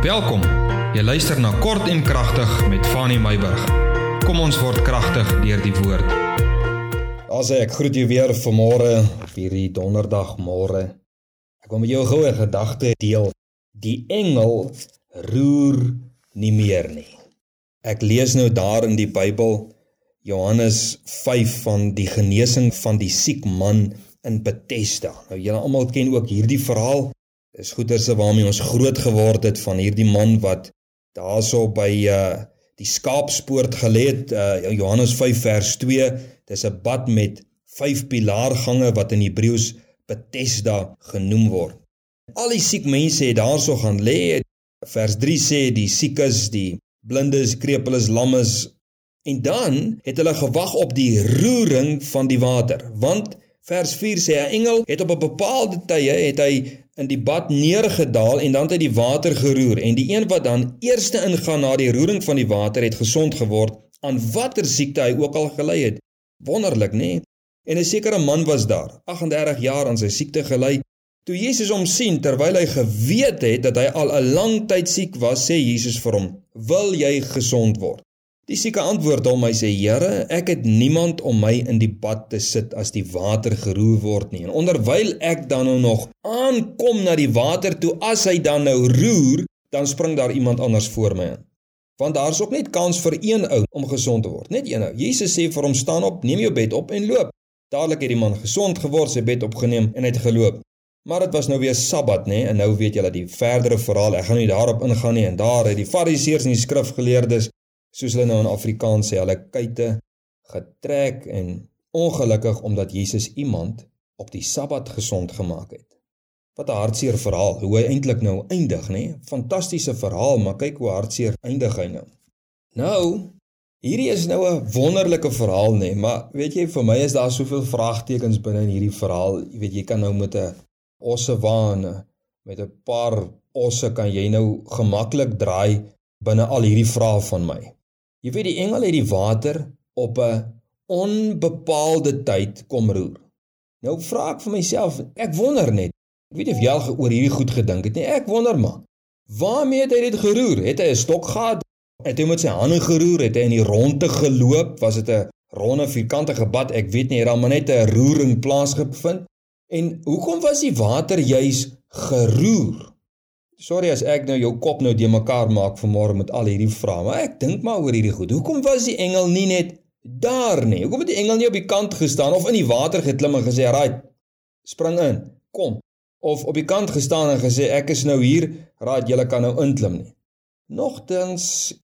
Welkom. Jy luister na Kort en Kragtig met Fanny Meyburg. Kom ons word kragtig deur die woord. As ek groet jou weer vanmôre op hierdie donderdagmôre. Ek wil met jou goue gedagte deel. Die engel roer nie meer nie. Ek lees nou daar in die Bybel Johannes 5 van die genesing van die siek man in Bethesda. Nou julle almal ken ook hierdie verhaal. Dis goederse waarmee ons groot geword het van hierdie man wat daarso by uh die skaapspoort gelê het uh Johannes 5 vers 2 dis 'n bad met vyf pilaargange wat in Hebreëus Bethesda genoem word. Al die siek mense het daarso gaan lê. Vers 3 sê die siekes, die blindes, krepeles, lammes en dan het hulle gewag op die roering van die water want Vers 4 sê 'n engel het op 'n bepaalde tye het hy in die bad neergedaal en dan het hy die water geroer en die een wat dan eerste ingaan na die roering van die water het gesond geword aan watter siekte hy ook al gely het. Wonderlik, nê? Nee? En 'n sekere man was daar, 38 jaar aan sy siekte gely. Toe Jesus hom sien terwyl hy geweet het dat hy al 'n lang tyd siek was, sê Jesus vir hom: "Wil jy gesond word?" Die sieke antwoord hom, hy sê: "Here, ek het niemand om my in die bad te sit as die water geroer word nie. En onderwyl ek dan nou nog aankom na die water toe, as hy dan nou roer, dan spring daar iemand anders voor my in. Want daar's ook net kans vir een ou om gesond te word, net een ou. Jesus sê vir hom: "Staan op, neem jou bed op en loop." Dadelik het die man gesond geword, sy bed opgeneem en het geloop. Maar dit was nou weer Sabbat, nê? En nou weet julle die verdere verhaal. Ek gaan nie daarop ingaan nie. En daar het die Fariseërs en die skrifgeleerdes soos hulle nou in Afrikaans sê, hulle kuite getrek en ongelukkig omdat Jesus iemand op die Sabbat gesond gemaak het. Wat 'n hartseer verhaal, hoe hy eintlik nou eindig, nê? Fantastiese verhaal, maar kyk hoe hartseer eindig hy nou. Nou, hierdie is nou 'n wonderlike verhaal, nê, maar weet jy, vir my is daar soveel vraagtekens binne in hierdie verhaal. Jy weet, jy kan nou met 'n osse waan met 'n paar osse kan jy nou gemaklik draai binne al hierdie vrae van my. Jy weet die engel het die water op 'n onbepaalde tyd kom roer. Nou vra ek vir myself, ek wonder net. Ek weet of jy al oor hierdie goed gedink het nie. Ek wonder maar. Waarmee het hy dit geroer? Het hy 'n stok gehad? Het hy met sy hande geroer? Het hy in die ronde geloop? Was dit 'n ronde vierkante bad? Ek weet nie, het daar maar net 'n roering plaasgevind. En hoekom was die water juis geroer? Sorry as ek nou jou kop nou de mekaar maak vanmôre met al hierdie vrae, maar ek dink maar oor hierdie goed. Hoekom was die engel nie net daar nie? Hoekom het die engel nie op die kant gestaan of in die water geklim en gesê, "Raai, spring in. Kom." Of op die kant gestaan en gesê, "Ek is nou hier. Raai, julle kan nou inklim nie." Nogtans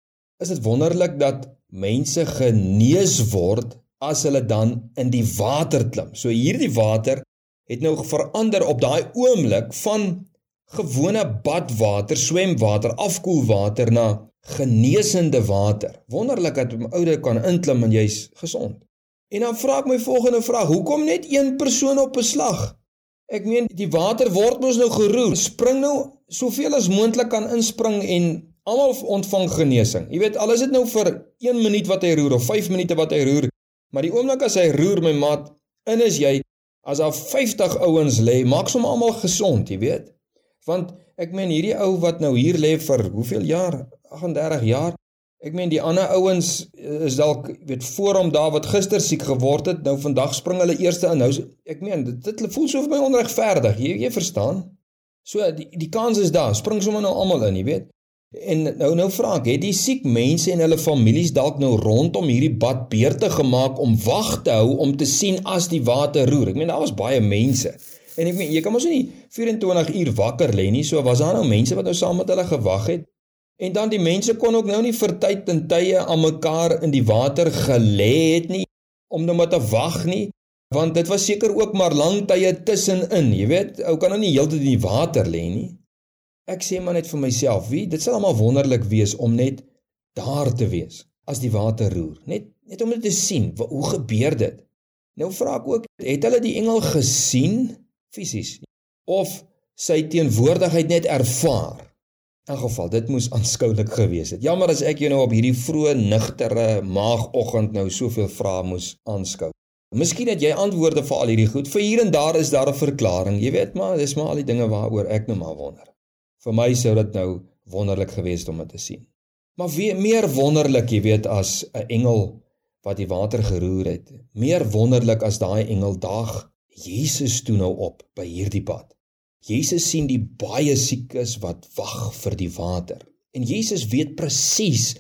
is dit wonderlik dat mense genees word as hulle dan in die water klim. So hierdie water het nou verander op daai oomblik van gewone badwater, swemwater, afkoelwater na genesende water. Wonderlik dat 'n oude kan inklim en jy's gesond. En dan vra ek my volgende vraag: Hoekom net een persoon op 'n slag? Ek meen die water word mos nou geroer. Spring nou soveel as moontlik kan inspring en almal ontvang genesing. Jy weet, al is dit nou vir 1 minuut wat hy roer of 5 minute wat hy roer, maar die oomblik as hy roer my maat, in is jy as daar 50 ouens lê, maak sommer almal gesond, jy weet. Want ek meen hierdie ou wat nou hier lê vir hoeveel jaar? 38 jaar. Ek meen die ander ouens is dalk weet voor hom daar wat gister siek geword het, nou vandag spring hulle eerste in. Nou ek meen dit, dit voel so vir my onregverdig. Jy jy verstaan? So die die kans is daar. Spring sommer nou almal in, jy weet. En nou nou vra ek, het die siek mense en hulle families dalk nou rondom hierdie bad beurte gemaak om wag te hou om te sien as die water roer? Ek meen daar was baie mense. En ek meen jy kan mos nie 24 uur wakker lê nie. So was daar nou mense wat nou saam met hulle gewag het. En dan die mense kon ook nou nie vir tyd en tye aan mekaar in die water gelê het nie om nou maar te wag nie, want dit was seker ook maar lang tye tussenin, jy weet, ou kan nou nie heeltyd in die water lê nie. Ek sê maar net vir myself, wie, dit sal almal wonderlik wees om net daar te wees as die water roer, net net om dit te sien, hoe gebeur dit? Nou vra ek ook, het hulle die engel gesien? Fisies of sy teenwoordigheid net ervaar. In geval dit moes aanskoulik gewees het. Jammer as ek jou nou op hierdie vroeë nigtere maagoggend nou soveel vrae moes aanskou. Miskien het jy antwoorde vir al hierdie goed. Vir hier en daar is daar 'n verklaring. Jy weet maar, dis maar al die dinge waaroor ek nou maar wonder. Vir my sou dit nou wonderlik geweest om dit te sien. Maar wie meer wonderlik, jy weet, as 'n engel wat die water geroer het. Meer wonderlik as daai engel daag Jesus toe nou op by hierdie pad. Jesus sien die baie siekes wat wag vir die water. En Jesus weet presies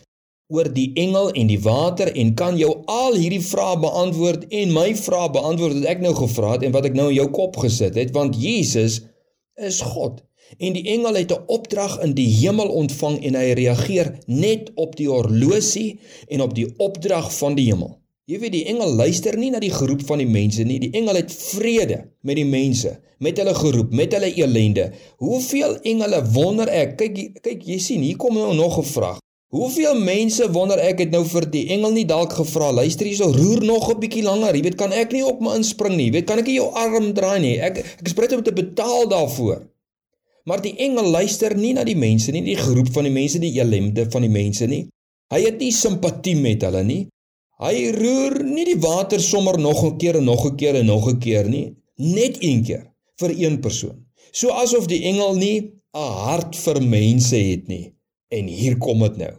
oor die engel en die water en kan jou al hierdie vrae beantwoord en my vrae beantwoord wat ek nou gevra het en wat ek nou in jou kop gesit het want Jesus is God. En die engel het 'n opdrag in die hemel ontvang en hy reageer net op die horlosie en op die opdrag van die hemel. Jy weet die engel luister nie na die geroep van die mense nie. Die engel het vrede met die mense, met hulle geroep, met hulle elende. Hoeveel engele wonder ek? Kyk kyk jy sien, hier kom nou nog 'n vraag. Hoeveel mense wonder ek het nou vir die engel nie dalk gevra, luister hierso, roer nog 'n bietjie langer. Jy weet, kan ek nie op my inspring nie. Jy weet, kan ek nie jou arm draai nie. Ek ek is bereid om te betaal daarvoor. Maar die engel luister nie na die mense nie, die geroep van die mense, die ellende van die mense nie. Hy het nie simpatie met hulle nie. Hy roer nie die water sommer nog 'n keer en nog 'n keer en nog 'n keer nie, net een keer vir een persoon. So asof die engel nie 'n hart vir mense het nie. En hier kom dit nou.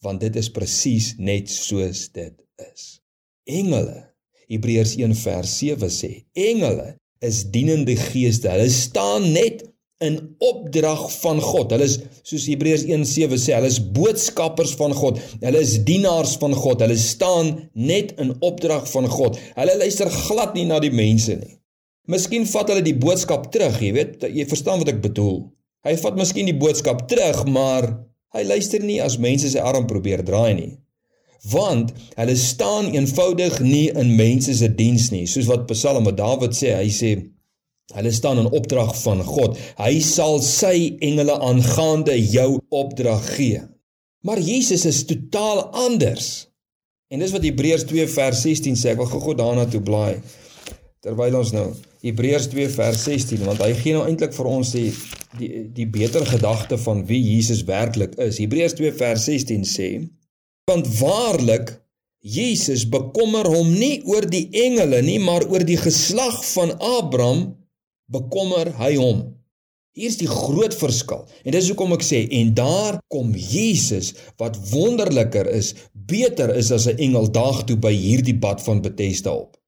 Want dit is presies net soos dit is. Engele. Hebreërs 1 vers 7 sê: Engele is dienende geeste. Hulle staan net in opdrag van God. Hulle is soos Hebreërs 1:7 sê, hulle is boodskappers van God. Hulle is dienaars van God. Hulle staan net in opdrag van God. Hulle luister glad nie na die mense nie. Miskien vat hulle die boodskap terug, jy weet, jy verstaan wat ek bedoel. Hy vat miskien die boodskap terug, maar hy luister nie as mense sy arm probeer draai nie. Want hulle staan eenvoudig nie in mense se diens nie, soos wat Psalm wat Dawid sê, hy sê hulle staan in opdrag van God. Hy sal sy engele aangaande jou opdrag gee. Maar Jesus is totaal anders. En dis wat Hebreërs 2 vers 16 sê. Ek wil gou-gou daarna toe blaai terwyl ons nou Hebreërs 2 vers 16 want hy gee nou eintlik vir ons die die die beter gedagte van wie Jesus werklik is. Hebreërs 2 vers 16 sê want waarlik Jesus bekommer hom nie oor die engele nie, maar oor die geslag van Abraham bekommer hy hom. Hier's die groot verskil. En dis hoekom ek sê en daar kom Jesus wat wonderliker is, beter is as 'n engel daag toe by hierdie bad van Bethesda op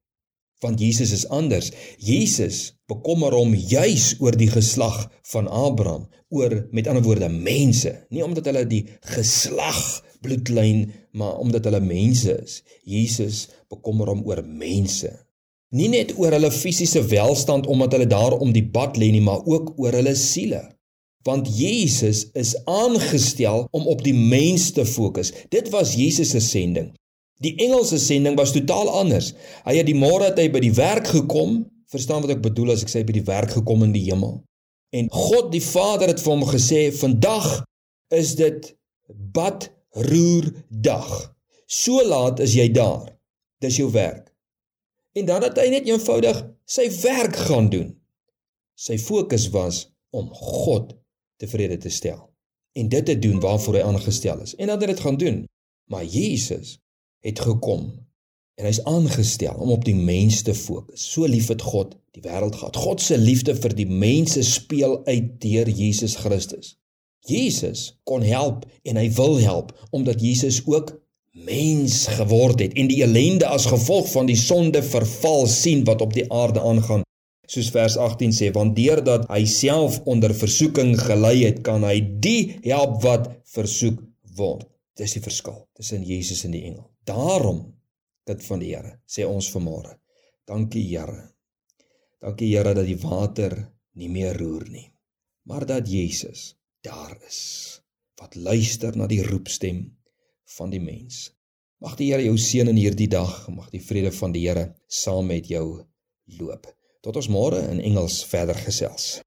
want Jesus is anders. Jesus bekommer hom juis oor die geslag van Abraham, oor met ander woorde mense, nie omdat hulle die geslag bloedlyn, maar omdat hulle mense is. Jesus bekommer hom oor mense. Nie net oor hulle fisiese welstand omdat hulle daar om die bad lê nie, maar ook oor hulle siele. Want Jesus is aangestel om op die mens te fokus. Dit was Jesus se sending. Die Engelse sending was totaal anders. Hy het die môre hy by die werk gekom. Verstaan wat ek bedoel as ek sê by die werk gekom in die hemel. En God die Vader het vir hom gesê, "Vandag is dit bad roer dag. So laat is jy daar. Dis jou werk." En dan het hy net eenvoudig sy werk gaan doen. Sy fokus was om God tevrede te stel en dit te doen waarvoor hy aangestel is. En dan het dit gaan doen. Maar Jesus het gekom en hy's aangestel om op die mens te fokus. So lief het God die wêreld gehad. God se liefde vir die mense speel uit deur Jesus Christus. Jesus kon help en hy wil help omdat Jesus ook mens geword het en die ellende as gevolg van die sonde verval sien wat op die aarde aangaan. Soos vers 18 sê, want deurdat hy self onder versoeking gelei het, kan hy die help wat versoek word. Dis die verskil tussen Jesus en die engel. Daarom kind van die Here sê ons vanmôre. Dankie Here. Dankie Here dat die water nie meer roer nie, maar dat Jesus daar is wat luister na die roepstem van die mens. Mag die Here jou seën in hierdie dag, mag die vrede van die Here saam met jou loop. Tot ons môre in Engels verder gesels.